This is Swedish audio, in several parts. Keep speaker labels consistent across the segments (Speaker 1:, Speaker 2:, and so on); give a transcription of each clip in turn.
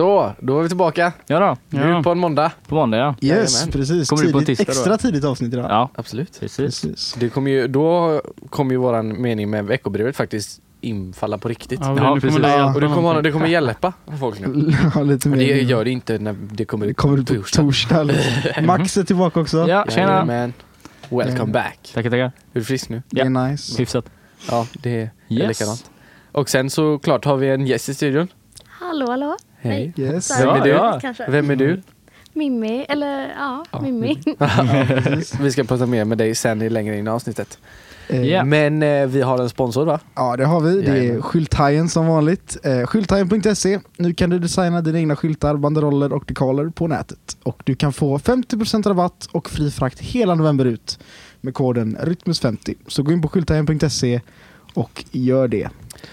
Speaker 1: Så, då är vi tillbaka.
Speaker 2: Ja då,
Speaker 1: Nu
Speaker 3: Ja.
Speaker 1: på en måndag.
Speaker 2: på måndag ja.
Speaker 3: Yes,
Speaker 1: Jajamän.
Speaker 3: precis.
Speaker 2: Kommer du på
Speaker 3: Tidigt,
Speaker 2: tisdag då?
Speaker 3: extra tidigt avsnitt idag.
Speaker 2: Ja,
Speaker 1: Absolut.
Speaker 2: precis.
Speaker 3: Precis.
Speaker 1: Det kommer ju, då kommer ju våran mening med veckobrevet faktiskt infalla på riktigt.
Speaker 3: Ja,
Speaker 2: Ja,
Speaker 3: nu
Speaker 2: precis.
Speaker 3: kommer det
Speaker 2: Ja,
Speaker 1: Och det
Speaker 3: hjälpa
Speaker 1: kommer,
Speaker 3: någonting.
Speaker 1: det kommer hjälpa folk nu.
Speaker 3: Ja, lite mer.
Speaker 1: Men det gör det inte när det kommer
Speaker 3: Det
Speaker 1: ut
Speaker 3: kommer ut på
Speaker 1: torsdag.
Speaker 3: torsdag. eller? Max är tillbaka också.
Speaker 2: Ja, tjena.
Speaker 1: Jajamän. Welcome back.
Speaker 2: Tackar, tackar.
Speaker 1: Är du frisk nu?
Speaker 3: Det är nice.
Speaker 2: Hyfsat.
Speaker 1: Ja, det är
Speaker 2: Yes.
Speaker 1: likadant. Och sen såklart har vi en gäst i studion.
Speaker 4: Hallå, hallå.
Speaker 1: Hej.
Speaker 3: Yes.
Speaker 1: Vem är du?
Speaker 2: ja.
Speaker 1: Vem är du?
Speaker 4: Mimmi, eller ja,
Speaker 1: Ja,
Speaker 4: Mimmi.
Speaker 1: Vi ska prata mer med dig sen i längre in i avsnittet.
Speaker 2: Ja.
Speaker 1: Men eh, vi har en sponsor va?
Speaker 3: Ja, det har vi. Det är. Skylthajen som vanligt. Eh, Skylthajen.se. Nu kan du designa dina egna skyltar, banderoller och dekaler på nätet. Och du kan få 50% rabatt och fri frakt hela november ut med koden Rytmus50. Så gå in på skylthajen.se och gör det.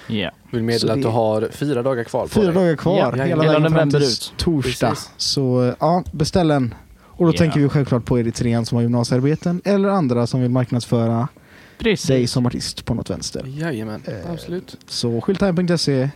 Speaker 2: Ja.
Speaker 1: Vill meddela
Speaker 3: det-
Speaker 1: att du har fyra dagar kvar på
Speaker 3: Fyra
Speaker 1: dig.
Speaker 3: dagar kvar,
Speaker 2: Ja,
Speaker 3: hela
Speaker 1: hela
Speaker 3: vägen fram
Speaker 2: november
Speaker 3: till
Speaker 2: ut.
Speaker 3: torsdag.
Speaker 1: Precis.
Speaker 3: Så eh, ja, beställ en. Och då
Speaker 2: Ja.
Speaker 3: tänker vi självklart på Eritrean som har gymnasiearbeten eller andra som vill marknadsföra
Speaker 2: Precis.
Speaker 3: dig som artist på något vänster.
Speaker 1: Jajamän,
Speaker 3: Eh,
Speaker 1: absolut.
Speaker 3: Så skylthajen.se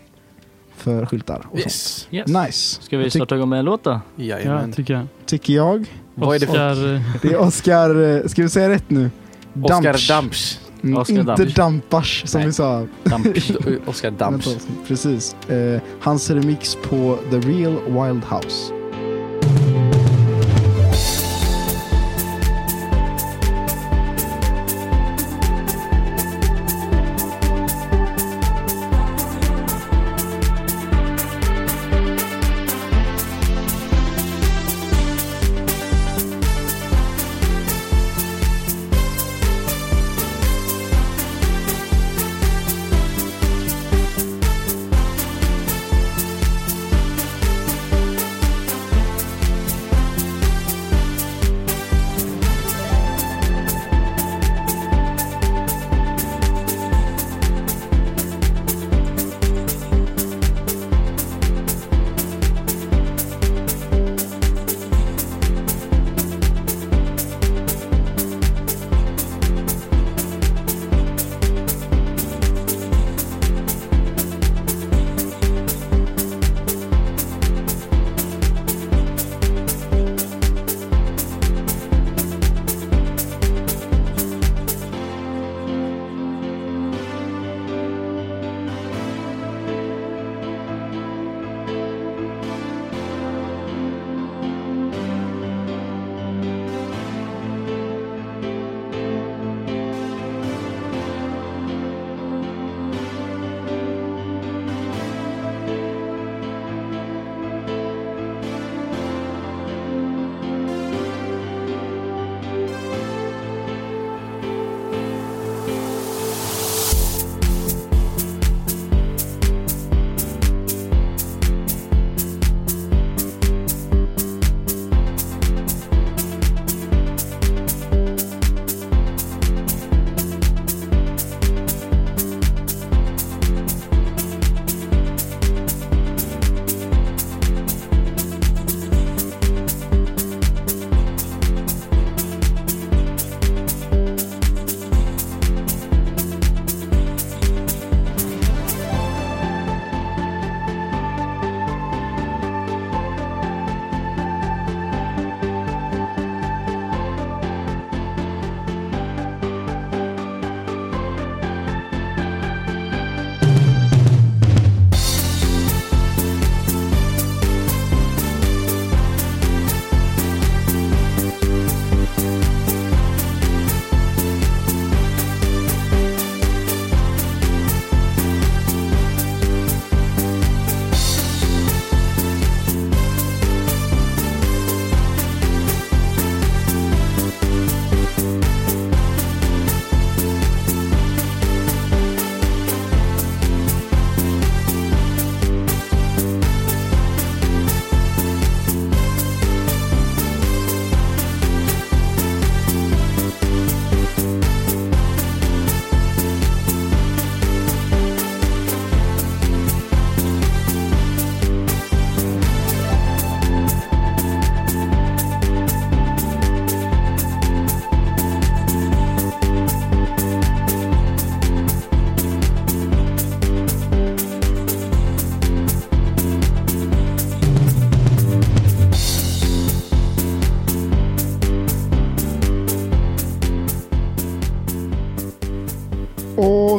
Speaker 3: för skyltar och sånt.
Speaker 1: Yes.
Speaker 2: Yes.
Speaker 3: Nice.
Speaker 2: Ska vi starta igång med en låt då?
Speaker 3: Mm. Ja,
Speaker 1: Jajamän.
Speaker 3: tycker jag. Tycker jag.
Speaker 1: Vad är det för...
Speaker 3: eh, Det är Oscar, eh, ska vi säga rätt nu? Damps.
Speaker 1: Damps.
Speaker 3: Mm,
Speaker 2: Oscar
Speaker 3: inte. Dampars som
Speaker 1: Nej.
Speaker 3: vi sa.
Speaker 2: Damp.
Speaker 1: Oskar Damps.
Speaker 3: Precis. Eh, hans remix på The Real Wild House.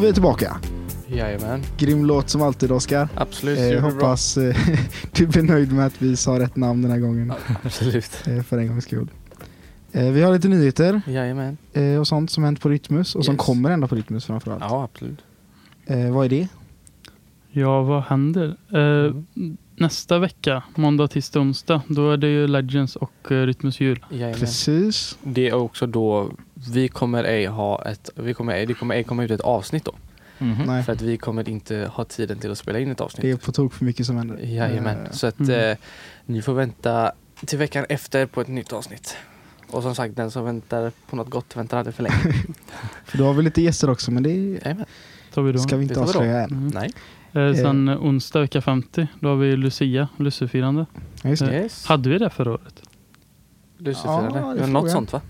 Speaker 3: Vi är tillbaka.
Speaker 1: Jajamän,
Speaker 3: Grym låt som alltid Oskar.
Speaker 1: absolut.
Speaker 3: Eh, hoppas eh, du blir nöjd med att vi sa rätt namn den här gången.
Speaker 1: Absolut.
Speaker 3: Eh, för en gångs skull. Eh, vi har lite nyheter
Speaker 1: Jajamän.
Speaker 3: eh, och sånt som hänt på Rytmus och som
Speaker 1: Yes.
Speaker 3: kommer hända på Rytmus framförallt.
Speaker 1: Ja, absolut.
Speaker 3: Eh, vad är det?
Speaker 2: Ja, vad händer? Eh,
Speaker 1: Mm.
Speaker 2: Nästa vecka, måndag, tisdag, onsdag, då är det ju Legends och eh, Rytmus jul.
Speaker 1: Jajamän.
Speaker 3: Precis.
Speaker 1: Det är också då vi kommer ej ha ett, vi kommer ej, det kommer ej komma ut ett avsnitt då.
Speaker 5: Mhm.
Speaker 3: Nej,
Speaker 1: För att vi kommer inte ha tiden till att spela in ett avsnitt.
Speaker 3: det är på tok för mycket som händer.
Speaker 1: Jajamän.
Speaker 3: Eh,
Speaker 1: Så att
Speaker 2: Mm.
Speaker 1: eh, ni får vänta till veckan efter på ett nytt avsnitt. Och som sagt, den som väntar på något gott väntar aldrig för länge.
Speaker 3: för då har vi lite gäster också men det.
Speaker 2: Tar vi då.
Speaker 3: ska vi inte avslöja än.
Speaker 2: Mm.
Speaker 1: Nej.
Speaker 2: Eh, sen eh, onsdag vecka 50, då har vi Lucia, Lussefirande.
Speaker 3: Det.
Speaker 2: Eh,
Speaker 1: Yes.
Speaker 2: Hade vi det förra året?
Speaker 1: Luciferande.
Speaker 3: Ja, det
Speaker 1: något sånt va?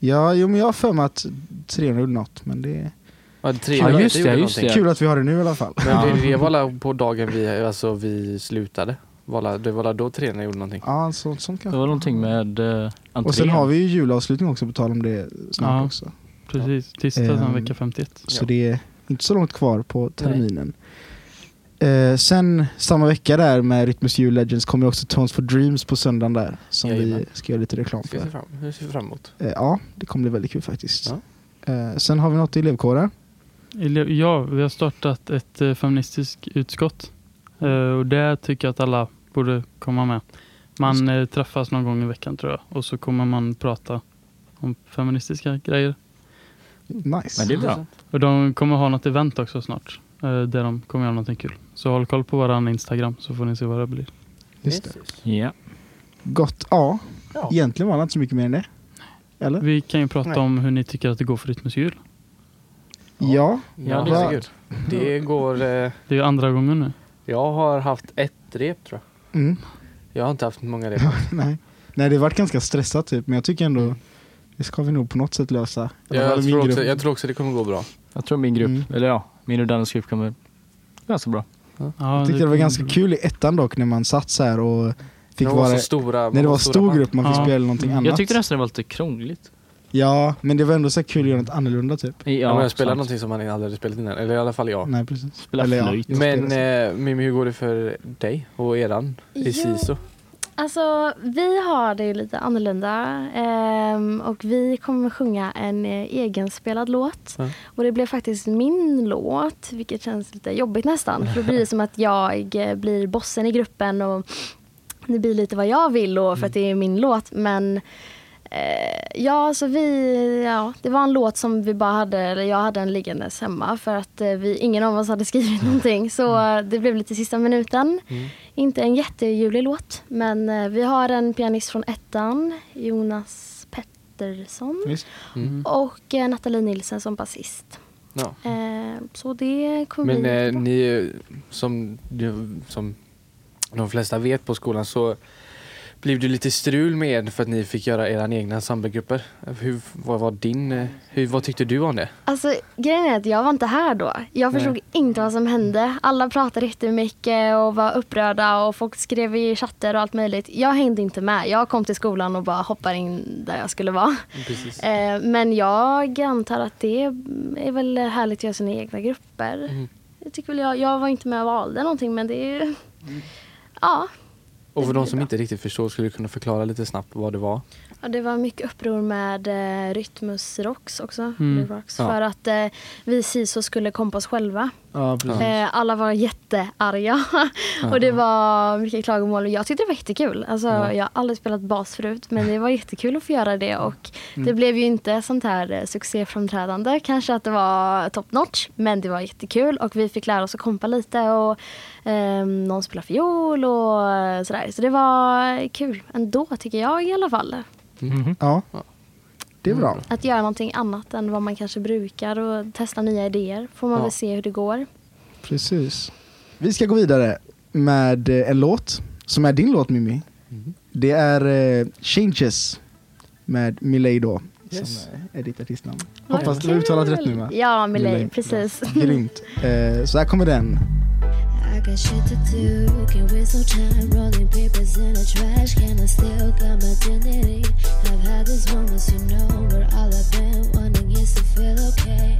Speaker 3: Ja, jo, men jag har för mig att 300 gjorde något men det är
Speaker 1: Ja, tre,
Speaker 5: Ja, just det, just det.
Speaker 3: kul att vi har det nu i alla fall.
Speaker 1: Men det, det var la på dagen vi, alltså, vi slutade. Det var då tränarna gjorde någonting.
Speaker 3: Ja, så, sånt
Speaker 5: Det
Speaker 3: kanske.
Speaker 5: var någonting med eh, entrén.
Speaker 3: Och sen har vi ju julavslutning också på tal om det snart
Speaker 2: Ja.
Speaker 3: också.
Speaker 2: Precis, tisdag sen vecka 51.
Speaker 3: Så
Speaker 1: Ja.
Speaker 3: det är inte så långt kvar på terminen. Eh, sen samma vecka där med Rytmus Jul Legends kommer också Tones for Dreams på söndagen där. Som vi
Speaker 1: Jajamän.
Speaker 3: ska göra lite reklam för.
Speaker 1: fram, hur ser vi fram emot?
Speaker 3: Eh, ja, det kommer bli väldigt kul faktiskt.
Speaker 1: Ja.
Speaker 3: Eh, sen har vi något i elevkåren.
Speaker 2: Ele- Ja, vi har startat ett eh, feministiskt utskott. Eh, och det tycker jag att alla borde komma med. Man eh, träffas någon gång i veckan tror jag. Och så kommer man prata om feministiska grejer.
Speaker 3: Nice.
Speaker 5: Men det är bra.
Speaker 2: Och de kommer ha något event också snart. Eh, där de kommer göra någonting kul. Så håll koll på våran Instagram så får ni se vad det blir.
Speaker 3: Just det.
Speaker 5: Ja.
Speaker 3: Gott. Ja,
Speaker 1: Ja.
Speaker 3: egentligen var det inte så mycket mer än det. Eller?
Speaker 2: Vi kan ju prata
Speaker 1: Nej.
Speaker 2: om hur ni tycker att det går för Rytmus jul.
Speaker 3: Ja.
Speaker 1: Ja,
Speaker 5: det
Speaker 3: är.
Speaker 1: Det går... Eh,
Speaker 2: Det är ju andra gången nu.
Speaker 1: jag har haft ett rep tror jag.
Speaker 3: Mm.
Speaker 1: Jag har inte haft många rep.
Speaker 3: Nej. Nej, det har varit ganska stressat typ, men jag tycker ändå det ska vi nog på något sätt lösa. Fall
Speaker 1: Jag tror, också, jag tror också det kommer gå bra.
Speaker 5: Jag tror min grupp,
Speaker 3: Mm.
Speaker 5: eller ja, min och Dannys grupp kommer ganska bra.
Speaker 2: Ja,
Speaker 3: Jag tyckte det var ganska kul i ettan dock när man satt så här och fick
Speaker 1: De var
Speaker 3: vara...
Speaker 1: så stora.
Speaker 3: När det var stor grupp man fick
Speaker 2: Ja.
Speaker 3: spela någonting annat.
Speaker 5: Jag tyckte nästan det var lite krångligt.
Speaker 3: Ja, men det var ändå så kul att göra något annorlunda typ.
Speaker 5: Ja,
Speaker 1: Ja, men jag spelade
Speaker 5: sant.
Speaker 1: någonting som man aldrig hade spelat innan. Eller i alla fall jag.
Speaker 3: Nej precis.
Speaker 5: Spela
Speaker 3: ja,
Speaker 5: flöjt.
Speaker 1: Men eh, Mimmi, hur går det för dig och eran i
Speaker 4: Jo.
Speaker 1: SISO?
Speaker 4: Alltså, vi har det lite annorlunda ehm, och vi kommer sjunga en eh, egenspelad låt.
Speaker 1: Ja.
Speaker 4: Och det blev faktiskt min låt, vilket känns lite jobbigt nästan. För då blir det som att jag eh, blir bossen i gruppen och det blir lite vad jag vill och för att det är min låt. Men eh, ja, så vi, ja, det var en låt som vi bara hade, eller jag hade den liggandes hemma för att eh, vi, ingen av oss hade skrivit någonting. Så eh, det blev lite sista minuten.
Speaker 1: Mm.
Speaker 4: Inte en jättejulig låt, men eh, vi har en pianist från ettan, Jonas Pettersson.
Speaker 1: Mm.
Speaker 4: Och eh, Nathalie Nilsen som basist.
Speaker 1: Ja.
Speaker 4: Eh, så det kommer
Speaker 1: Men
Speaker 4: bli
Speaker 1: eh, ni, som, som de flesta vet på skolan så blev det lite strul med för att ni fick göra era egna ensemblegrupper. Hur, vad var din, eh, hur, vad tyckte du om det?
Speaker 4: Alltså, grejen är att jag var inte här då. Jag förstod inte vad som hände. Alla pratade jättemycket och var upprörda och folk skrev i chatter och allt möjligt. Jag hängde inte med. Jag kom till skolan och bara hoppade in där jag skulle vara.
Speaker 1: Precis.
Speaker 4: Eh, men jag antar att det är väl härligt att göra sina egna grupper.
Speaker 1: Mm.
Speaker 4: Jag, tycker väl jag, jag var inte med och valde någonting men det är ju... Ja,
Speaker 1: Och för de som inte riktigt förstår, skulle du kunna förklara lite snabbt vad det var?
Speaker 4: Ja, det var mycket uppror med eh, Rytmus Rocks också.
Speaker 2: Mm.
Speaker 4: Rocks,
Speaker 1: Ja.
Speaker 4: För att eh, vi SISO skulle kompa oss själva.
Speaker 3: Ja, precis.
Speaker 4: Eh, alla var jättearga. och det var mycket klagomål. Jag tyckte det var jättekul. Alltså,
Speaker 1: Ja.
Speaker 4: Jag har aldrig spelat bas förut men det var jättekul att få göra det. Och
Speaker 1: Mm.
Speaker 4: Det blev ju inte sånt här eh, succéframträdande. Kanske att det var top notch men det var jättekul och vi fick lära oss att kompa lite. Och, ehm, någon spelade fiol och eh, sådär. Så det var kul ändå tycker jag i alla fall.
Speaker 5: Mhm.
Speaker 3: Ja.
Speaker 1: Ja.
Speaker 3: Det är bra.
Speaker 4: Att göra någonting annat än vad man kanske brukar och testa nya idéer. Får man
Speaker 1: Ja.
Speaker 4: väl se hur det går.
Speaker 3: Precis. Vi ska gå vidare med eh, en låt som är din låt Mimmi.
Speaker 1: Mm.
Speaker 3: Det är eh, Changes med Miley då.
Speaker 1: Yes.
Speaker 3: Som är ditt artistnamn. Hoppas du har uttalat rätt nu va?
Speaker 4: Ja, Miley. precis.
Speaker 3: Grymt. Eh, så här kommer den.
Speaker 6: I got shit to do. Can't waste no time rolling papers in a trash can. I still got my dignity. I've had these moments, you know, where all I've been wanting is to feel okay.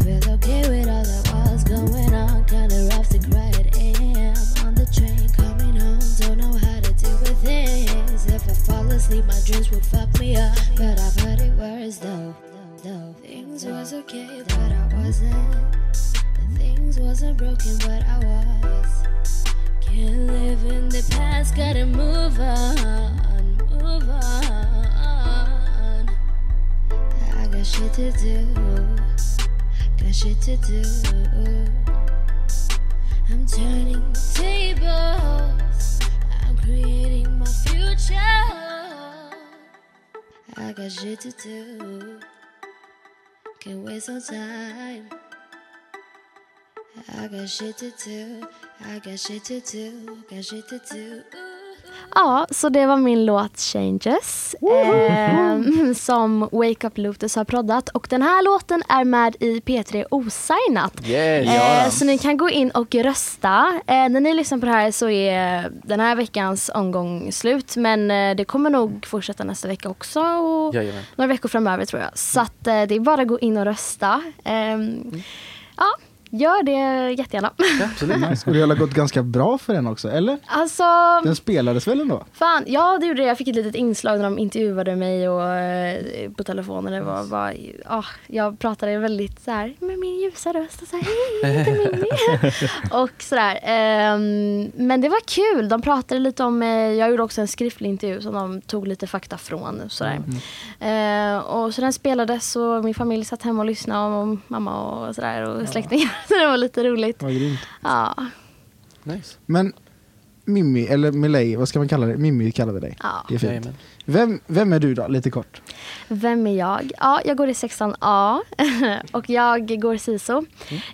Speaker 6: Feel okay with all that was going on. Kinda rough to cry at a.m. on the train coming home. Don't know how to deal with things. If I fall asleep, my dreams will fuck me up. But I've heard it worse though. Things was okay, but I wasn't. The things wasn't broken, but I was. Can't live in the past, gotta move on, move on. I got shit to do, got shit to do. I'm turning tables, I'm creating my future. I got shit to do, can't waste no time.
Speaker 4: Ja, så det var min låt Changes ehm, som Wake Up Lotus har proddat. Och den här låten är med i P3 Osignat.
Speaker 1: Yes.
Speaker 4: Eh, så ni kan gå in och rösta. Eh, när ni lyssnar på det här så är den här veckans omgång slut. Men eh, det kommer nog fortsätta nästa vecka också. Och
Speaker 1: Jajamän.
Speaker 4: några veckor framöver tror jag. Så att, eh, det är bara att gå in och rösta. Ehm, Ja, gör det jättegärna.
Speaker 1: Ja, absolut.
Speaker 3: Nice. Och det har gått ganska bra för den också, eller?
Speaker 4: Alltså,
Speaker 3: Den spelades väl ändå?
Speaker 4: fan, ja det gjorde det. Jag fick ett litet inslag när de intervjuade mig och, eh, på telefonen. Det var, var, ah, jag pratade väldigt så här med min ljusa röst och så här, hej, och sådär. Ehm, men det var kul. De pratade lite om, eh, jag gjorde också en skriftlig intervju som de tog lite fakta från. Sådär. Eh, och så den spelades och min familj satt hemma och lyssnade och mamma och sådär och släktingar. Så det var lite roligt.
Speaker 3: Vad grymt.
Speaker 4: Ja,
Speaker 1: Nice.
Speaker 3: Men Mimmi, eller Miley, vad ska man kalla det? Mimmi kallar vi dig.
Speaker 4: ja.
Speaker 3: Det är fint. Vem, vem är du då, lite kort?
Speaker 4: Vem är jag? Ja, jag går i 16A och jag går SISO.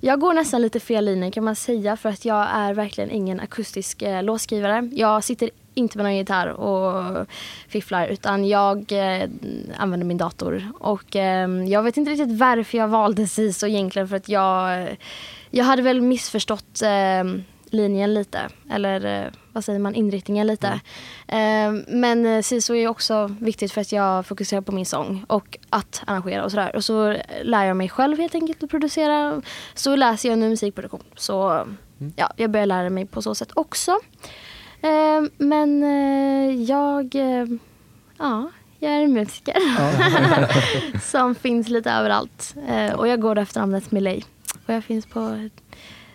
Speaker 4: Jag går nästan lite fel linje kan man säga för att jag är verkligen ingen akustisk eh, låtskrivare. Jag sitter inte med någon gitarr och fifflar utan jag eh, använder min dator. Och eh, jag vet inte riktigt varför jag valde SISO egentligen för att jag, jag hade väl missförstått eh, linjen lite. Eller eh, vad säger man, inriktningen lite. Eh, men eh, SISO är också viktigt för att jag fokuserar på min sång och att arrangera och sådär. Och så lär jag mig själv helt enkelt att producera. Så läser jag nu musikproduktion. Så ja, jag börjar lära mig på så sätt också. Eh, men eh, jag, eh, ja, jag är en musiker som finns lite överallt. Eh, och jag går efter namnet Miley. Och jag finns på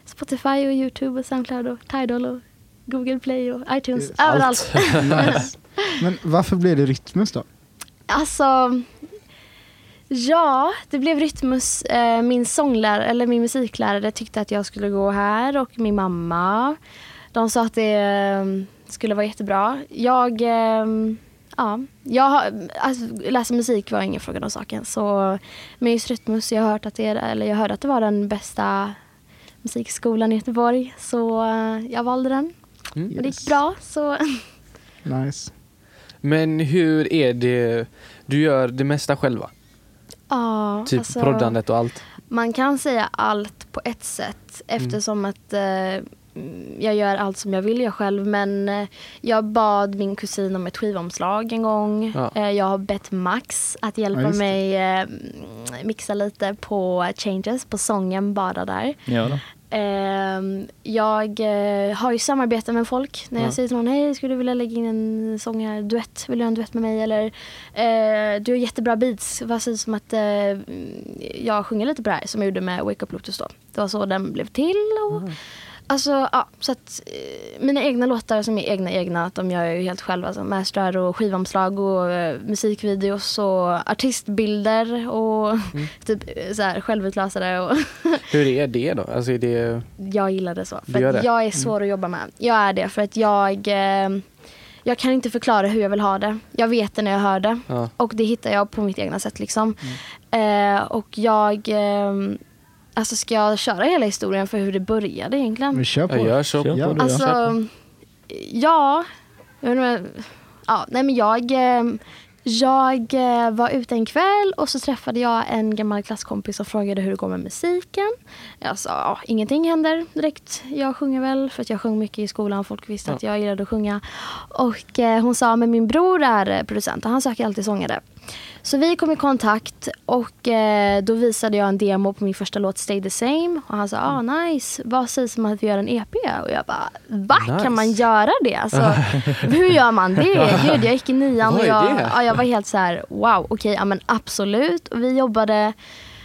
Speaker 4: Spotify och Youtube och Soundcloud och Tidal och Google Play och iTunes.
Speaker 3: Allt.
Speaker 4: Överallt.
Speaker 3: Nice. Men varför blev det Rytmus då?
Speaker 4: Alltså, ja, det blev Rytmus. Min sånglärare, eller min musiklärare tyckte att jag skulle gå här och min mamma. De sa att det eh, skulle vara jättebra. Jag, eh, ja, jag har, alltså, läsa musik var ingen fråga om saken. Så, men just Rytmus, jag, hört att det är, eller jag hörde att det var den bästa musikskolan i Göteborg. Så eh, jag valde den.
Speaker 1: Mm.
Speaker 4: Och det gick bra. Så,
Speaker 3: Nice.
Speaker 1: Men hur är det, du gör det mesta själva?
Speaker 4: ja,
Speaker 1: Typ
Speaker 4: alltså-
Speaker 1: proddandet och allt?
Speaker 4: Man kan säga allt på ett sätt eftersom att eh, jag gör allt som jag vill göra själv. Men eh, jag bad min kusin om ett skivomslag en gång.
Speaker 1: Ja.
Speaker 4: Eh, jag har bett Max att hjälpa
Speaker 3: Ja,
Speaker 4: mig eh, mixa lite på changes, på sången bara där.
Speaker 5: Ja då.
Speaker 4: Ehm, jag har ju samarbete med folk. När jag
Speaker 1: Ja.
Speaker 4: säger till någon, hej skulle du vilja lägga in en sång här, duett, vill du ha en duett med mig? Eller du har jättebra beats, vad sägs om att jag sjunger lite på det här som jag gjorde med Wake Up Lotus då. Det var så den blev till. Och, Alltså, ja, så att eh, mina egna låtar som är egna egna, de gör jag ju helt själv. Alltså mastrar och skivomslag och eh, musikvideos och artistbilder och typ eh, så här självutlösare och
Speaker 1: Hur är det då? Alltså är det,
Speaker 4: jag gillar det så. För att
Speaker 1: det?
Speaker 4: jag är svår att jobba med. Jag är det för att jag, eh, jag kan inte förklara hur jag vill ha det. Jag vet det när jag hör det.
Speaker 1: ja.
Speaker 4: Och det hittar jag på mitt egna sätt liksom.
Speaker 1: Mm.
Speaker 4: Eh, och jag, eh, alltså ska jag köra hela historien för hur det började egentligen?
Speaker 3: Men kör på.
Speaker 1: jag gör så.
Speaker 5: Kör på
Speaker 3: Ja.
Speaker 5: det.
Speaker 4: Alltså, ja. Jag vet inte, ja, nej men jag, eh, jag eh, var ute en kväll och så träffade jag en gammal klasskompis och frågade hur det går med musiken. Jag sa, ja, ingenting händer direkt. Jag sjunger väl för att jag sjöng mycket i skolan. Folk visste
Speaker 1: Ja.
Speaker 4: att jag gillade att sjunga. Och eh, hon sa, men min bror är producent och han söker alltid sångare. Så vi kom i kontakt och eh, då visade jag en demo på min första låt Stay the same. Och han sa, ah nice, vad sägs om att vi gör en EP? Och jag bara, va?
Speaker 1: Nice.
Speaker 4: Kan man göra det? Alltså, hur gör man det? Gud, jag gick i nian och jag, ja, jag var helt så här, wow, okej, ja men absolut. Och vi jobbade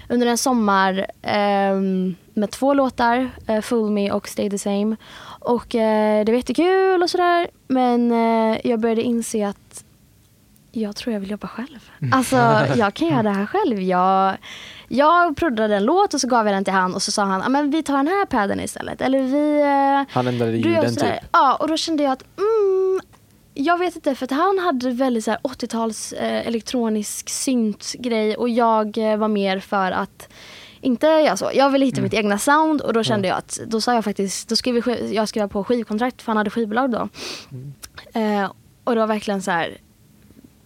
Speaker 4: under en sommar ehm, med två låtar, eh, Fool Me och Stay the same. Och eh, det var jättekul och sådär. Men eh, jag började inse att jag tror jag vill jobba själv. Alltså jag kan göra det här själv. Jag, jag proddade en låt och så gav jag den till han och så sa han, "Ja, men vi tar den här padden istället. Eller vi... eh,
Speaker 1: Han ändrade ljuden typ.
Speaker 4: Ja, och då kände jag att mm, jag vet inte, för att han hade väldigt så här 80-tals eh, elektronisk syntgrej och jag eh, var mer för att inte jag så. Jag ville hitta
Speaker 1: Mm.
Speaker 4: mitt egna sound och då kände jag att då sa jag faktiskt, då skrev vi, skiv- jag skrev på skivkontrakt för han hade skivbolag då.
Speaker 1: Mm.
Speaker 4: Eh, och det var verkligen så här,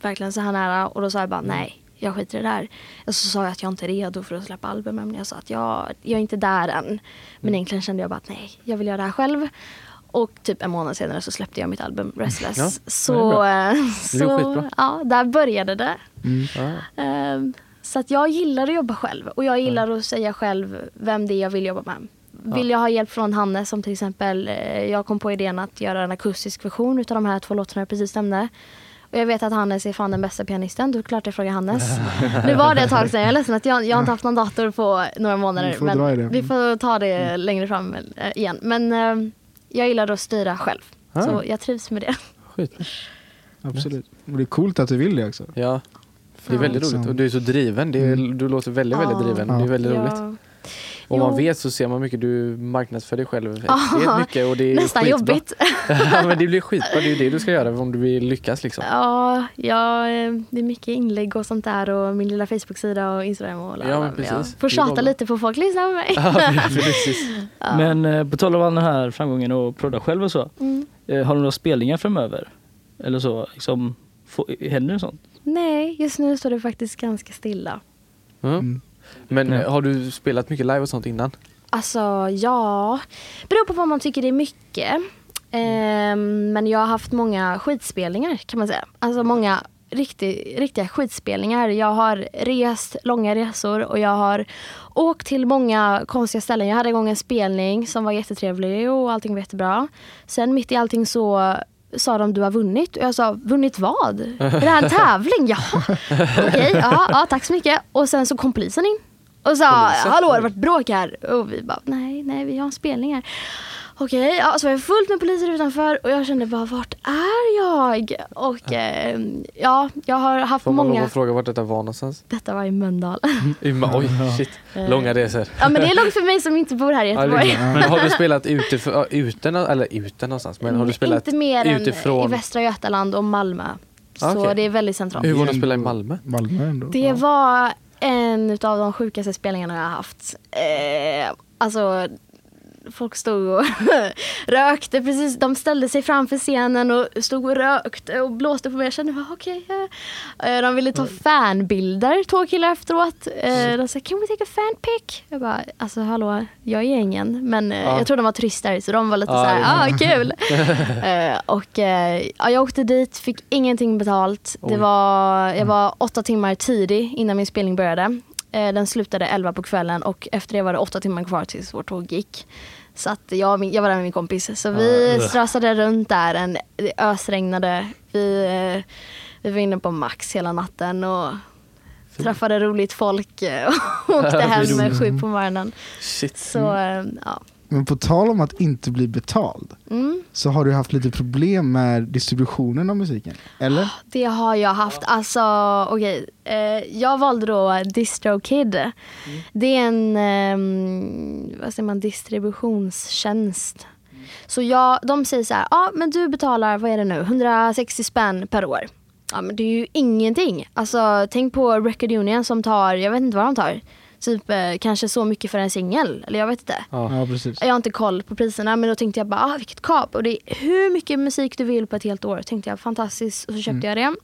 Speaker 4: verkligen så här nära och då sa jag bara
Speaker 1: Mm.
Speaker 4: nej, jag skiter i det där. Och så sa jag att jag inte är redo för att släppa album men jag sa att jag, jag är inte där än. Men
Speaker 1: Mm.
Speaker 4: egentligen kände jag bara att nej, jag vill göra det här själv. Och typ en månad senare så släppte jag mitt album Restless.
Speaker 1: Ja,
Speaker 4: så, eh, så ja, där började det.
Speaker 1: Ja.
Speaker 4: Ehm, så att jag gillar att jobba själv och jag gillar att säga själv vem det är jag vill jobba med. Vill jag ha hjälp från Hannes som till exempel, eh, jag kom på idén att göra en akustisk version utav de här två låtarna jag precis nämnde. Och jag vet att Hannes är fan den bästa pianisten, då är det klart jag frågar Hannes. nu var det ett tag sedan, jag är ledsen att jag, jag har inte haft någon dator på några månader.
Speaker 3: Vi får
Speaker 4: men vi får ta det längre fram eh, igen. Men eh, jag gillar att styra själv.
Speaker 1: Ah.
Speaker 4: Så jag trivs med det.
Speaker 1: Skit.
Speaker 3: Absolut. Och det är coolt att du vill det också.
Speaker 1: Ja. Det är väldigt roligt och du är så driven. Det är,
Speaker 3: Mm.
Speaker 1: Du låter väldigt, väldigt driven. Det är väldigt roligt. Om man vet så ser man mycket du marknadsför dig själv
Speaker 4: Ja.
Speaker 1: extremt mycket och det är
Speaker 4: nästan
Speaker 1: skitbra.
Speaker 4: jobbigt.
Speaker 1: ja, men det blir skitbra. Det är ju det du ska göra om du vill lyckas liksom.
Speaker 4: Ja, ja, eh, det är mycket inlägg och sånt där och min lilla Facebook-sida och Instagram och
Speaker 1: Ja, men precis.
Speaker 4: Jag får tjata lite på folk lyssna på mig.
Speaker 1: Ja, precis.
Speaker 4: Ja.
Speaker 5: Men eh, på tal om all den här framgången och prodda själv och så.
Speaker 4: Mm.
Speaker 5: Eh, har du några spelningar framöver? Eller så? Liksom, händer det sånt?
Speaker 4: Nej, just nu står det faktiskt ganska stilla.
Speaker 1: Mm.
Speaker 3: Mm.
Speaker 1: Men eh, har du spelat mycket live och sånt innan?
Speaker 4: Alltså, ja. Beror på vad man tycker det är mycket. Ehm, men jag har haft många skitspelningar kan man säga. Alltså många riktig, riktiga skitspelningar. Jag har rest långa resor och jag har åkt till många konstiga ställen. Jag hade en gång en spelning som var jättetrevlig och allting var jättebra. Sen mitt i allting så sa de du har vunnit och jag sa vunnit vad? Är det här en tävling? Jaha, okej, ja, ja, tack så mycket. Och sen så kom polisen in och sa
Speaker 1: Polisen?
Speaker 4: hallå har det varit bråk här? Och vi bara nej, nej vi har en spelning här. Okej, ja, så var jag fullt med poliser utanför och jag kände bara vart är jag? Och eh, ja, jag har haft
Speaker 1: Får man
Speaker 4: många,
Speaker 1: att fråga vart detta var någonstans?
Speaker 4: detta var i Mölndal.
Speaker 1: I Oj, shit. Långa resor.
Speaker 4: ja men det är långt för mig som inte bor här i Göteborg.
Speaker 1: men har du spelat ute, för, ute, eller ute någonstans? Men har du spelat
Speaker 4: inte mer än
Speaker 1: utifrån?
Speaker 4: i Västra Götaland och Malmö. Så
Speaker 1: Okej.
Speaker 4: det är väldigt centralt.
Speaker 1: Hur var det att spela i Malmö?
Speaker 3: Malmö ändå.
Speaker 4: Det var en av de sjukaste spelningarna jag har haft. Eh, alltså, folk stod och rökte precis. De ställde sig framför scenen och stod och rökte och blåste på mig. Jag kände bara okej. eh. De ville ta fanbilder, två killar efteråt. Eh, de sa can we take a fan pic? Jag bara alltså hallå, jag är ingen. Men eh,
Speaker 1: Ja.
Speaker 4: jag tror de var turister så de var lite
Speaker 1: Ja,
Speaker 4: så här,
Speaker 1: det
Speaker 4: ah kul. och ja, jag åkte dit, fick ingenting betalt. Det var, jag var åtta timmar tidig innan min spelning började. Den slutade elva på kvällen och efter det var det åtta timmar kvar tills vårt tåg gick. Så att jag, jag var där med min kompis. Så vi strössade runt där. En, det ösregnade. Vi, eh, vi var inne på Max hela natten och träffade roligt folk eh, och åkte hem med sju på morgonen.
Speaker 1: Shit.
Speaker 4: Så eh, ja.
Speaker 3: Men på tal om att inte bli betald
Speaker 4: Mm.
Speaker 3: så har du haft lite problem med distributionen av musiken. Eller?
Speaker 4: Det har jag haft. Alltså, okej. Eh, jag valde då DistroKid. Det är en ehm, vad säger man, distributionstjänst. Så jag, de säger så här, ja men du betalar, vad är det nu, 160 spänn per år. Ja men det är ju ingenting. Alltså tänk på Record Union som tar, jag vet inte vad de tar. Typ eh, kanske så mycket för en singel. Eller jag vet inte.
Speaker 1: Ja.
Speaker 3: Ja, precis.
Speaker 4: Jag har inte koll på priserna men då tänkte jag bara, ah, vilket kap. Och det är hur mycket musik du vill på ett helt år. Tänkte jag, fantastiskt. Och så köpte jag det.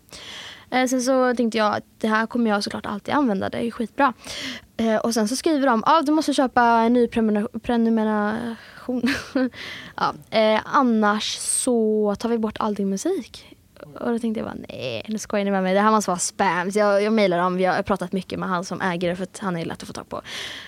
Speaker 4: Eh, sen så tänkte jag att det här kommer jag såklart alltid använda. Det är skitbra. Eh, och sen så skriver de, ah, du måste köpa en ny prenumera- prenumeration. ja, eh, annars så tar vi bort all din musik. Och då tänkte jag bara nej, nu skojar ni med mig. Det här måste vara spam. Så jag, jag mejlar dem, vi har pratat mycket med han som äger det för att han är lätt att få tag på.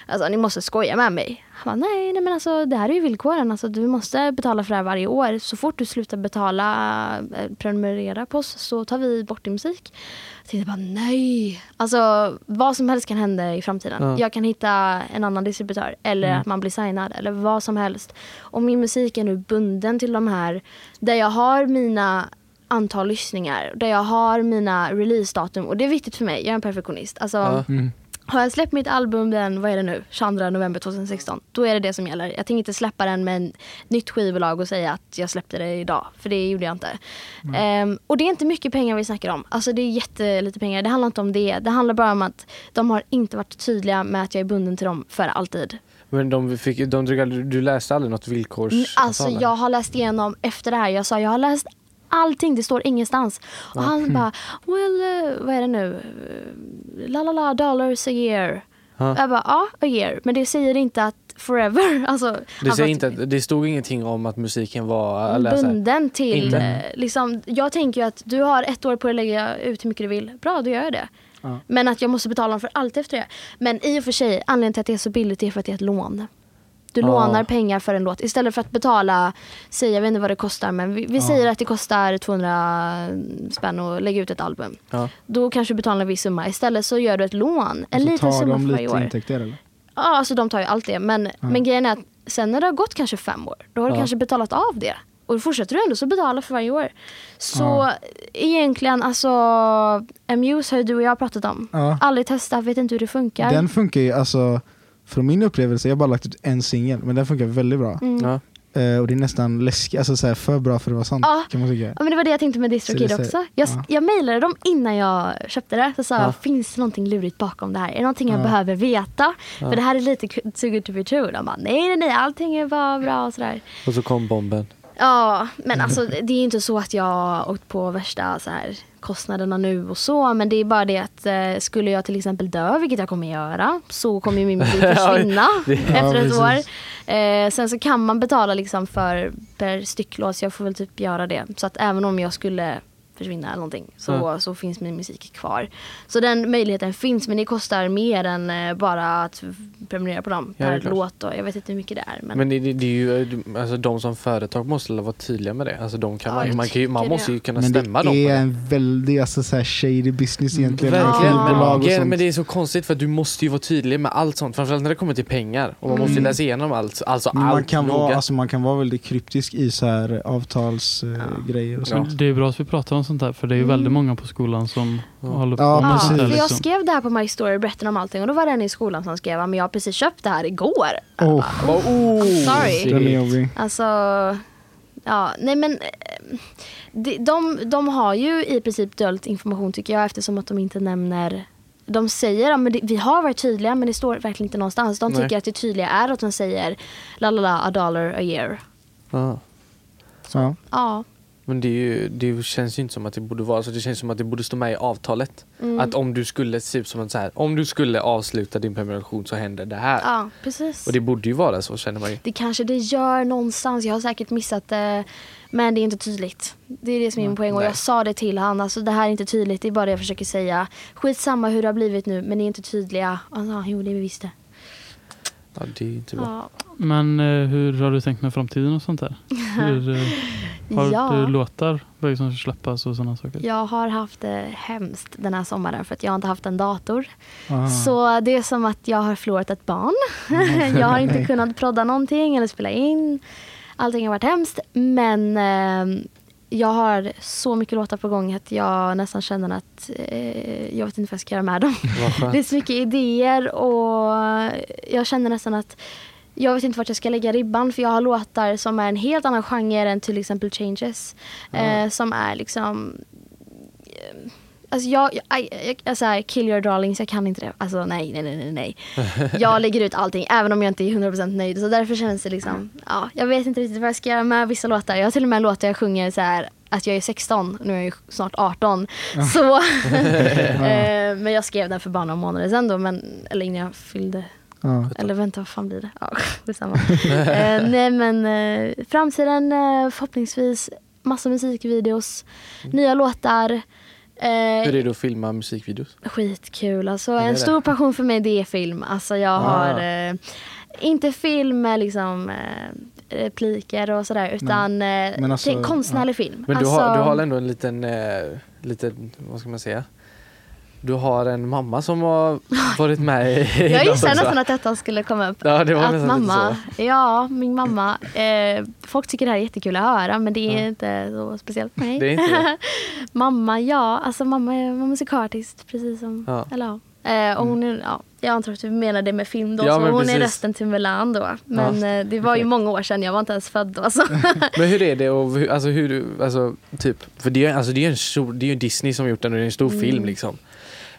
Speaker 4: Alltså ni måste skoja med mig. Han bara nej, nej men alltså det här är ju villkoren. Alltså, du måste betala för det här varje år. Så fort du slutar betala, eh, prenumerera på oss så tar vi bort din musik. Jag tänkte bara nej. Alltså vad som helst kan hända i framtiden.
Speaker 1: Ja.
Speaker 4: Jag kan hitta en annan distributör eller att man blir signad eller vad som helst. Och min musik är nu bunden till de här där jag har mina antal lyssningar, där jag har mina releasedatum och det är viktigt för mig. Jag är en perfektionist. Alltså.
Speaker 3: Mm.
Speaker 4: Har jag släppt mitt album den, vad är det nu, 22 november 2016, då är det det som gäller. Jag tänker inte släppa den med ett nytt skivbolag och säga att jag släppte det idag, för det gjorde jag inte. Ehm, och det är inte mycket pengar vi snackar om. Alltså det är jättelite pengar. Det handlar inte om det. Det handlar bara om att de har inte varit tydliga med att jag är bunden till dem för alltid.
Speaker 1: Men de fick, de, du, du läste aldrig något
Speaker 4: Mm,
Speaker 1: villkorsavtal?
Speaker 4: Alltså jag har läst igenom efter det här. Jag sa jag har läst allting, det står ingenstans. Och han bara, well, eh, vad är det nu? La la la dollars a year.
Speaker 1: Ja.
Speaker 4: Jag bara, ja, a year. Men det säger inte att forever. Alltså,
Speaker 1: Det,
Speaker 4: alltså
Speaker 1: säger inte, att- det stod ingenting om att musiken var... Eller,
Speaker 4: bunden till,
Speaker 1: Inte.
Speaker 4: eh, liksom, jag tänker ju att du har ett år på dig att lägga ut hur mycket du vill. Bra, då gör jag det.
Speaker 3: Ja.
Speaker 4: Men att jag måste betala dem för allt efter det. Men i och för sig, anledningen till att det är så billigt är för att det är ett lån. Du
Speaker 1: Ja.
Speaker 4: lånar pengar för en låt istället för att betala, säg jag vet inte vad det kostar men vi, vi säger att det kostar 200 spänn att lägga ut ett album.
Speaker 1: ja.
Speaker 4: Då kanske du betalar en viss summa. Istället så gör du ett lån, en
Speaker 3: Och så
Speaker 4: liten
Speaker 3: tar
Speaker 4: summa
Speaker 3: de
Speaker 4: för varje
Speaker 3: lite
Speaker 4: år.
Speaker 3: intäkter eller?
Speaker 4: Ja, alltså de tar ju allt det. Men, men grejen är att sen när det har gått kanske fem år, då har du
Speaker 1: Ja.
Speaker 4: kanske betalat av det. Och då fortsätter du ändå så betala för varje år. Så
Speaker 3: Ja.
Speaker 4: egentligen, alltså Amuse har ju du och jag pratat om.
Speaker 3: Ja.
Speaker 4: Aldrig testat, vet inte hur det funkar.
Speaker 3: Den funkar ju alltså, från min upplevelse, jag har bara lagt ut en singel, men den funkar väldigt bra.
Speaker 4: Mm.
Speaker 1: Ja.
Speaker 3: Eh, och det är nästan läskigt, alltså så här, för bra för att vara sant
Speaker 4: Ja.
Speaker 3: kan man tycka.
Speaker 4: Ja, men det var det jag tänkte med DistroKid också. Jag,
Speaker 3: ja.
Speaker 4: jag mejlade dem innan jag köpte det. Så sa
Speaker 1: Ja.
Speaker 4: finns det någonting lurigt bakom det här? Är det någonting jag
Speaker 3: Ja.
Speaker 4: behöver veta?
Speaker 1: Ja.
Speaker 4: För det här är lite too good to be true. De bara, nej nej nej, allting är bara bra och sådär.
Speaker 1: Och så kom bomben.
Speaker 4: Ja, men alltså det är ju inte så att jag har åkt på värsta så här, kostnaderna nu och så. Men det är bara det att eh, skulle jag till exempel dö, vilket jag kommer göra, så kommer ju min musik försvinna
Speaker 1: det-
Speaker 4: efter
Speaker 3: Ja,
Speaker 4: ett år. Eh, sen så kan man betala liksom för per stycklåt, så jag får väl typ göra det. Så att även om jag skulle försvinna eller någonting så,
Speaker 1: Ja.
Speaker 4: så finns min musik kvar. Så den möjligheten finns men det kostar mer än eh, bara att prenumerera på dem
Speaker 1: Ja,
Speaker 4: per låt. Och jag vet inte hur mycket det är. Men,
Speaker 1: Men det, det, det är ju, alltså de som företag måste vara tydliga med det. Alltså de kan
Speaker 4: Ja,
Speaker 1: man, man, kan man måste ju kunna
Speaker 3: Men
Speaker 1: stämma dem
Speaker 3: det är en väldigt alltså, så här shady business egentligen. med
Speaker 1: Verkligen,
Speaker 3: skivbolag
Speaker 1: men,
Speaker 3: sånt.
Speaker 1: men det är så konstigt för att du måste ju vara tydlig med allt sånt. Framförallt när det kommer till pengar. Och man måste ju
Speaker 3: Mm.
Speaker 1: läsa igenom allt. Alltså
Speaker 3: Men
Speaker 1: allt
Speaker 3: man, kan
Speaker 1: noga.
Speaker 3: vara, alltså, man kan vara väldigt kryptisk i så här avtalsgrejer och
Speaker 1: Ja.
Speaker 3: sånt.
Speaker 2: Det är bra att vi pratar om sånt här för det är ju
Speaker 4: Mm.
Speaker 2: väldigt många på skolan som
Speaker 1: Ja.
Speaker 2: håller på
Speaker 3: Ja,
Speaker 2: med
Speaker 4: Ja,
Speaker 2: sånt här.
Speaker 4: för jag
Speaker 2: Liksom.
Speaker 4: skrev det här på My Story, berättade om allting och då var det en i skolan som skrev men jag har precis köpt det här igår.
Speaker 3: Oh.
Speaker 4: bara,
Speaker 1: oh,
Speaker 4: Sorry.
Speaker 3: Den är jobbig.
Speaker 4: Alltså, ja, nej men eh, de, de, de har ju i princip dolt information tycker jag eftersom att de inte nämner de säger att vi har varit tydliga men det står verkligen inte någonstans. De
Speaker 1: Nej.
Speaker 4: tycker att det tydliga är att de säger la la la a dollar a year.
Speaker 1: Ja.
Speaker 3: Ja.
Speaker 4: Ja.
Speaker 1: Men det, ju, det känns ju inte som att det borde vara så. Det känns som att det borde stå med i avtalet.
Speaker 4: Mm.
Speaker 1: Att om du skulle, typ som så här, om du skulle avsluta din prenumeration så händer det här.
Speaker 4: ja, precis.
Speaker 1: Och det borde ju vara så känner man ju.
Speaker 4: Det kanske det gör någonstans. Jag har säkert missat det. Men det är inte tydligt. Det är det som är min poäng. Och
Speaker 1: Nej.
Speaker 4: jag sa det till han. Alltså det här är inte tydligt. Det är bara det jag försöker säga. Skitsamma hur det har blivit nu. Men det är inte tydliga. Alltså, jo, det är vi visst det.
Speaker 1: Ja, det är inte bra.
Speaker 4: Ja.
Speaker 2: Men eh, hur har du tänkt med framtiden och sånt där? Hur, eh, har
Speaker 4: Ja.
Speaker 2: du låtar som ska släppas och sådana saker?
Speaker 4: Jag har haft det hemskt den här sommaren för att jag inte haft en dator.
Speaker 3: Ah.
Speaker 4: Så det är som att jag har förlorat ett barn. jag har inte kunnat prodda någonting eller spela in. Allting har varit hemskt. Men eh, jag har så mycket låtar på gång att jag nästan känner att eh, jag vet inte vad jag ska göra med dem. Det är så mycket idéer och jag känner nästan att jag vet inte vart jag ska lägga ribban för jag har låtar som är en helt annan genre än till exempel Changes. Eh, som är liksom eh, Alltså jag, jag, jag, jag så här, kill your darlings, jag kan inte det. Alltså nej, nej, nej, nej. Jag lägger ut allting även om jag inte är 100% nöjd. Så därför känns det liksom, ja, jag vet inte riktigt vad jag ska göra med vissa låtar. Jag har till och med en låt där jag sjunger så här att jag är 16, nu är jag ju snart 18. Så, eh, men jag skrev den för bara några månader sedan då, men, eller innan jag fyllde
Speaker 3: Ja.
Speaker 4: eller vänta, vad fan blir det? Ja, detsamma. eh, nej men eh, framtiden eh, förhoppningsvis massa musikvideos, nya låtar. Eh,
Speaker 1: Hur är det att filma musikvideos?
Speaker 4: Skitkul. Alltså, en stor passion för mig det är film. Alltså, jag
Speaker 1: Ah.
Speaker 4: har eh, inte film med liksom, eh, repliker och sådär utan eh,
Speaker 3: alltså,
Speaker 4: konstnärlig film.
Speaker 1: Men du,
Speaker 4: alltså,
Speaker 1: har, du har ändå en liten, eh, liten, vad ska man säga? Du har en mamma som har varit med i
Speaker 4: jag gissade nästan att detta skulle komma upp.
Speaker 1: Ja, det var
Speaker 4: att mamma, ja min mamma, eh, folk tycker det här är jättekul att höra men det är inte så speciellt för mig.
Speaker 1: Det är inte
Speaker 4: mamma, ja, alltså mamma är musikartist precis som,
Speaker 1: Ja.
Speaker 4: eller ja. Eh, och hon är, ja, jag antar att du menar det med film då,
Speaker 1: Ja,
Speaker 4: så hon
Speaker 1: precis.
Speaker 4: är rösten till Mulan då. Men eh, det var ju många år sedan, jag var inte ens född då. Så.
Speaker 1: Men hur är det och hur, alltså hur alltså typ, för det är, alltså, det är en stor, det är ju Disney som gjort den och det är en stor
Speaker 4: Mm.
Speaker 1: film liksom.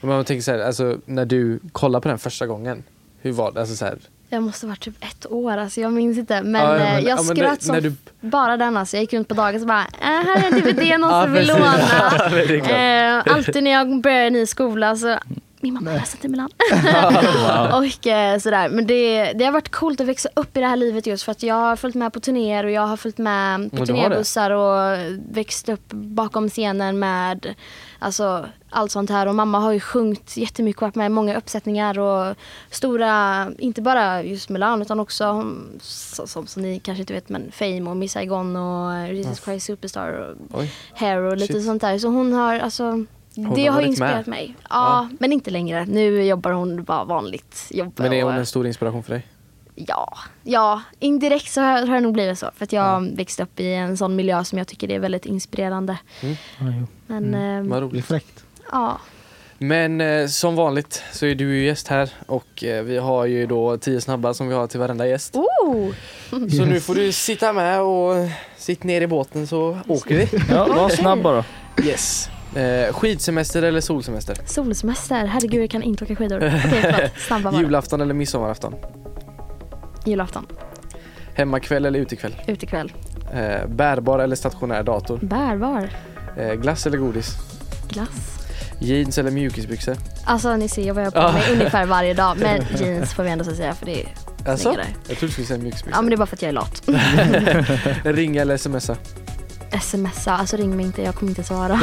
Speaker 1: Men man tänker så här, alltså när du kollar på den första gången, hur var det? Alltså så här,
Speaker 4: Jag måste ha varit typ ett år, alltså, jag minns inte. Men,
Speaker 1: Ja,
Speaker 4: eh,
Speaker 1: men-
Speaker 4: jag
Speaker 1: ja, men det-
Speaker 4: som
Speaker 1: du-
Speaker 4: bara den. Alltså. Jag gick runt på dagen och bara, äh, här är en DVD någon som vill låna. Eh, alltid när jag börjar en ny skola så min mamma är rösten till Milan. och eh, sådär. Men det, det har varit coolt att växa upp i det här livet just för att jag har följt med på turnéer och jag har följt med på
Speaker 1: har
Speaker 4: turnébussar och växt upp bakom scenen med alltså, allt sånt här. Och mamma har ju sjungit jättemycket och varit med i många uppsättningar och stora, inte bara just Milan utan också så- som, som ni kanske inte vet men Fame och Miss Saigon och Jesus Christ Superstar och
Speaker 1: Oj.
Speaker 4: Hair och lite
Speaker 1: Shit.
Speaker 4: sånt där. Så hon har alltså det
Speaker 1: har
Speaker 4: har inspirerat
Speaker 1: med.
Speaker 4: mig. Ja, men inte längre. Nu jobbar hon bara vanligt jobb.
Speaker 1: Men är hon
Speaker 4: och-
Speaker 1: en stor inspiration för dig?
Speaker 4: Ja, ja, indirekt så har, det nog blivit så. För att jag har växt upp i en sån miljö som jag tycker är väldigt inspirerande.
Speaker 5: Ja, jo.
Speaker 4: Men
Speaker 1: Vad
Speaker 4: eh,
Speaker 3: Det är
Speaker 1: roligt.
Speaker 3: fräckt.
Speaker 4: ja,
Speaker 1: Men eh, som vanligt så är du ju gäst här och eh, vi har ju då tio snabba som vi har till varenda gäst.
Speaker 4: oh,
Speaker 1: Så nu får du sitta med och eh, sitt ner i båten så åker vi.
Speaker 5: Ja, var snabb bara.
Speaker 1: Yes. Eh, skidsemester eller solsemester?
Speaker 4: solsemester. Herregud, jag kan inte åka skidor. Okej, förlåt. Snabba bara.
Speaker 1: Julafton eller midsommarafton?
Speaker 4: Julafton.
Speaker 1: Hemmakväll eller utekväll?
Speaker 4: Utekväll.
Speaker 1: Eh, bärbar eller stationär dator?
Speaker 4: Bärbar.
Speaker 1: Eh, glass eller godis?
Speaker 4: Glass.
Speaker 1: Jeans eller mjukisbyxor?
Speaker 4: Alltså ni ser vad jag har på
Speaker 1: Ja.
Speaker 4: mig ungefär varje dag. Men jeans får vi ändå säga för det är
Speaker 1: Alltså?
Speaker 4: snyggare.
Speaker 1: Jag trodde du skulle säga
Speaker 4: Ja
Speaker 1: mjukisbyxor.
Speaker 4: men det är bara för att jag är lat.
Speaker 1: Ringa eller smsa?
Speaker 4: Smsa, alltså ring mig inte, jag kommer inte svara.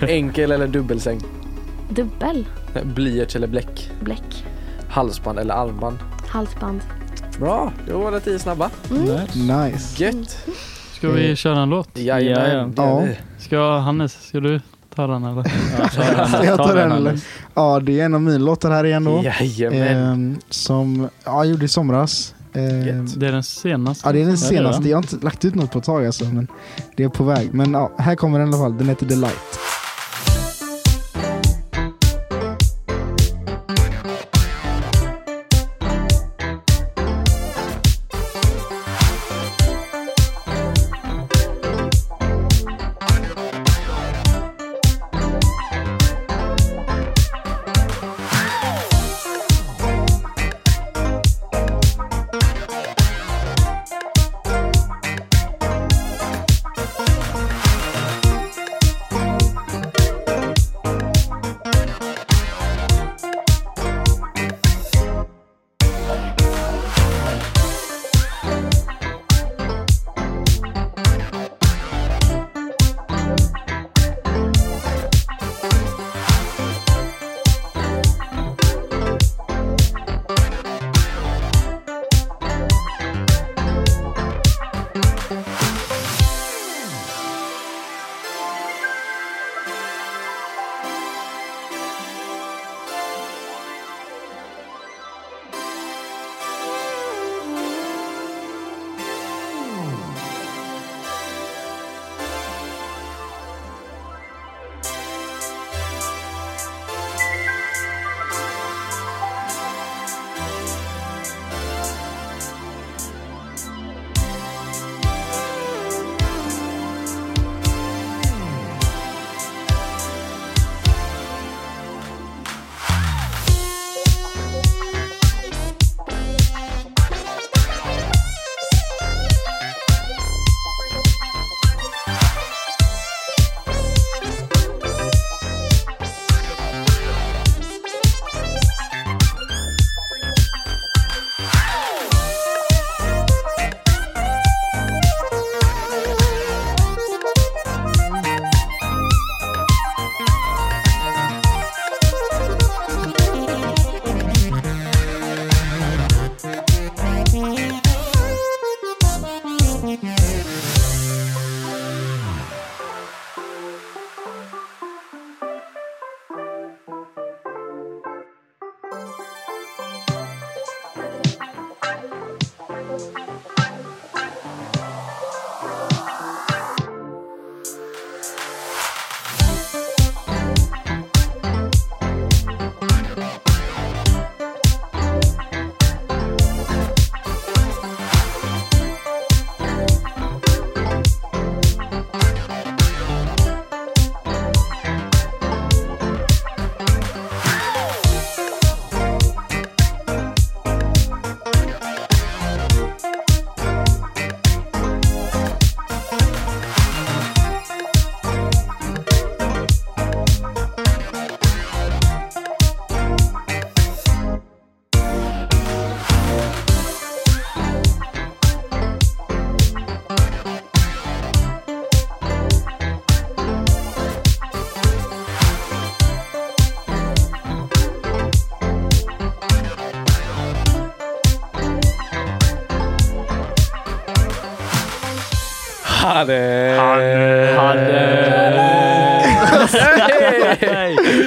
Speaker 1: Enkel eller dubbelsäng?
Speaker 4: Dubbel.
Speaker 1: Eh, Blyerts eller bläck?
Speaker 4: Bläck.
Speaker 1: Halsband eller armband?
Speaker 4: Halsband.
Speaker 1: Bra, då var det tio snabba.
Speaker 5: Nice.
Speaker 3: Nice.
Speaker 1: Gött!
Speaker 2: Ska vi köra en låt?
Speaker 1: Jajamän,
Speaker 3: Ja.
Speaker 2: Ska Hannes, ska du ta den eller?
Speaker 5: Ja, ta den.
Speaker 3: Jag tar den eller? Ja, det är en av mina låtar här igen då.
Speaker 1: Jajamän.
Speaker 3: Ehm, som ja, jag gjorde i somras.
Speaker 1: Gött.
Speaker 2: Det är den senaste.
Speaker 3: ja, det är den senaste. Jag har inte lagt ut något på ett tag alltså, men det är på väg. Men ja, här kommer den i alla fall. Den heter The Light.
Speaker 1: Hade.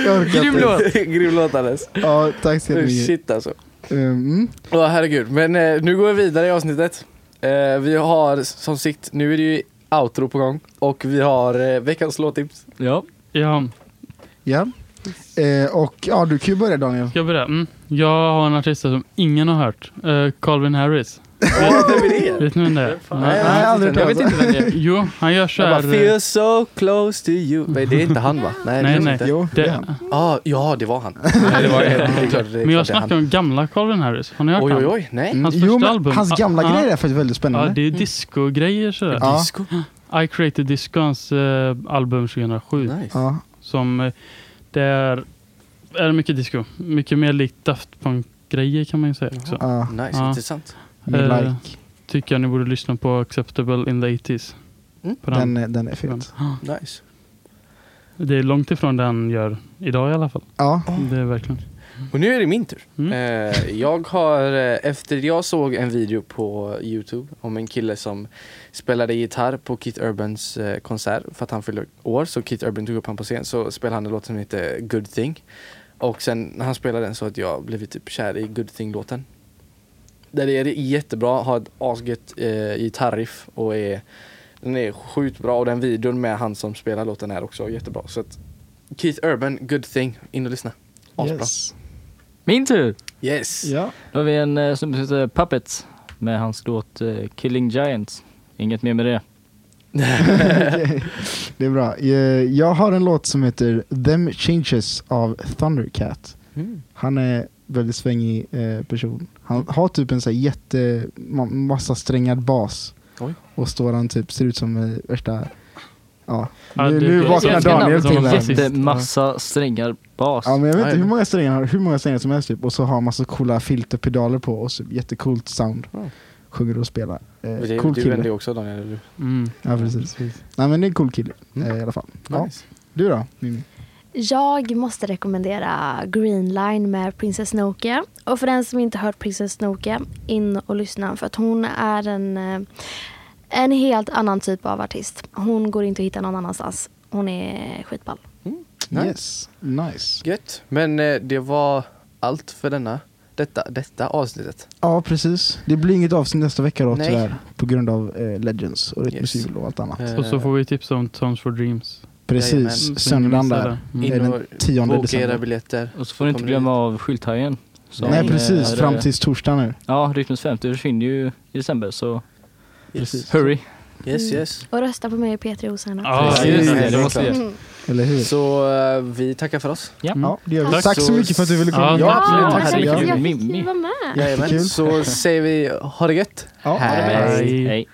Speaker 3: Jag orkar
Speaker 1: Grym låt. Grym låt Hannes.
Speaker 3: Ja, tack så jättemycket.
Speaker 1: Shit alltså.
Speaker 3: Mm.
Speaker 1: Åh herregud. Men eh, nu går vi vidare i avsnittet. Eh, vi har som sikt, nu är det ju outro på gång. Och vi har eh, veckans låttips.
Speaker 5: Ja.
Speaker 2: Ja,
Speaker 3: Ja. Eh, och ja, du kan ju börja Daniel.
Speaker 2: ska jag börja? Mm. Jag har en artist som ingen har hört. Uh, Calvin Harris.
Speaker 1: Ja, vem är det?
Speaker 2: Vet ni vem det är?
Speaker 1: Nej,
Speaker 3: Nej, aldrig
Speaker 1: jag
Speaker 3: hört
Speaker 1: vet inte vem det är.
Speaker 2: Jo, han gör så
Speaker 1: Jag bara,
Speaker 2: här...
Speaker 1: feel so close to you. Nej, det är inte han va? Nej,
Speaker 2: Nej,
Speaker 1: det är
Speaker 2: nej.
Speaker 1: inte.
Speaker 3: Jo, det är han.
Speaker 1: Ah, ja, det var han. Nej, det var det. är klart, det är
Speaker 2: men jag
Speaker 1: klart det är
Speaker 2: snackar
Speaker 1: han.
Speaker 2: om gamla Calvin Harris. Har ni hört
Speaker 1: Oj, oj, oj. Nej.
Speaker 2: Hans
Speaker 3: jo,
Speaker 2: första
Speaker 3: men
Speaker 2: album.
Speaker 3: hans gamla
Speaker 2: Ah,
Speaker 3: grejer är faktiskt väldigt
Speaker 2: Ja,
Speaker 3: spännande.
Speaker 2: det är disco-grejer sådär.
Speaker 3: Ja.
Speaker 1: Disco.
Speaker 2: I Created Disco, hans eh, album 2007.
Speaker 1: Nice.
Speaker 3: Ja.
Speaker 2: Som eh, det är, är mycket disco. Mycket mer likt Daft Punk-grejer kan man ju säga också.
Speaker 3: Ja,
Speaker 1: Nice,
Speaker 2: Ja.
Speaker 1: intressant.
Speaker 2: Eh,
Speaker 3: like.
Speaker 2: Tycker jag ni borde lyssna på Acceptable in the 80s.
Speaker 1: Mm.
Speaker 2: På den.
Speaker 3: Den, är- den är fet.
Speaker 1: Nice.
Speaker 2: Det är långt ifrån den gör idag i alla fall.
Speaker 3: Ja.
Speaker 2: Det är verkligen.
Speaker 1: Och nu är det min tur.
Speaker 2: Mm.
Speaker 1: Eh, jag har, eh, efter jag såg en video på Youtube om en kille som spelade gitarr på Kit Urbans konsert för att han fyllde år, så Kit Urban tog upp honom på scen, så spelade han en låt som heter Good Thing. Och sen när han spelade den så att jag blivit typ kär i Good Thing-låten. Där är det jättebra, har ett asgött eh, gitarriff och är, den är sjukt bra och den videon med han som spelar låten är också jättebra. Så att Keith Urban, Good Thing, in och lyssna. Asbra.
Speaker 3: Yes.
Speaker 5: Min tur!
Speaker 1: Yes.
Speaker 3: Ja.
Speaker 5: Då har vi en uh, som heter Puppets med hans låt eh, Killing Giants. Inget mer med det.
Speaker 3: Det är bra. Eh, Jag har en låt som heter Them Changes av Thundercat.
Speaker 1: Mm.
Speaker 3: Han är väldigt svängig eh, person. Han har typ en så här jätte, ma- massa strängad bas.
Speaker 1: Oj.
Speaker 3: Och står han typ, ser ut som eh, värsta, ja.
Speaker 2: Ja,
Speaker 3: nu
Speaker 2: det-
Speaker 3: nu vaknar Daniel till
Speaker 2: det-
Speaker 3: här.
Speaker 5: Jätte massa strängar bas.
Speaker 3: Ja men jag vet inte hur många strängar han har, hur många strängar som helst typ. Och så har han massa coola filterpedaler på och så jättecoolt sound.
Speaker 1: Ja.
Speaker 3: Sjunger och spelar. Eh,
Speaker 1: Det,
Speaker 3: cool
Speaker 1: du
Speaker 3: kille.
Speaker 1: också Daniel? Eller?
Speaker 2: Mm.
Speaker 3: Ja precis. Nej men det är en cool kille
Speaker 1: Mm.
Speaker 3: eh, i alla fall. Ja.
Speaker 1: Nice.
Speaker 3: Du då? Mimmi?
Speaker 4: Jag måste rekommendera Green Line med Princess Nokia. Och för den som inte hört Princess Nokia, in och lyssna för att hon är en, eh, en helt annan typ av artist. Hon går inte att hitta någon annanstans. Hon är skitball.
Speaker 1: Nice.
Speaker 3: Yes, nice.
Speaker 1: Gött. Men eh, det var allt för denna, detta, detta avsnittet.
Speaker 3: Ja precis. Det blir inget avsnitt nästa vecka då
Speaker 1: Nej.
Speaker 3: tyvärr. På grund av eh, Legends och
Speaker 1: Yes.
Speaker 3: Rytmusjul och allt annat.
Speaker 1: Eh,
Speaker 2: Och så får vi tipsa om Tones for Dreams.
Speaker 3: Precis,
Speaker 2: inte
Speaker 3: söndagen där.
Speaker 2: det. Mm.
Speaker 3: är
Speaker 1: in
Speaker 3: den
Speaker 1: och
Speaker 3: 10
Speaker 1: boka era
Speaker 3: december.
Speaker 1: biljetter.
Speaker 5: Och så får du inte glömma av skylthajen.
Speaker 3: Nej precis,
Speaker 5: är-
Speaker 3: fram tills torsdag nu.
Speaker 5: Ja, Rytmus 50 försvinner ju i december så
Speaker 1: Yes.
Speaker 5: hurry.
Speaker 1: Yes, yes.
Speaker 4: Och rösta på mig och Peter Osen.
Speaker 2: Ja,
Speaker 5: just
Speaker 1: det,
Speaker 5: måste.
Speaker 4: Mm.
Speaker 3: Eller hur?
Speaker 1: Så eh, vi tackar för oss.
Speaker 5: Ja.
Speaker 3: Ja, det gör vi.
Speaker 4: Tack.
Speaker 3: Tack så
Speaker 1: Så-
Speaker 3: mycket för att du ville komma.
Speaker 2: Ja,
Speaker 3: Ja,
Speaker 2: absolut.
Speaker 4: Ja,
Speaker 5: Tack så mycket.
Speaker 4: jag fick vara med.
Speaker 1: Jajamän. Så säger vi ha det gött.
Speaker 3: Ja, ha det
Speaker 1: Hej.
Speaker 2: Hej.
Speaker 5: Hej.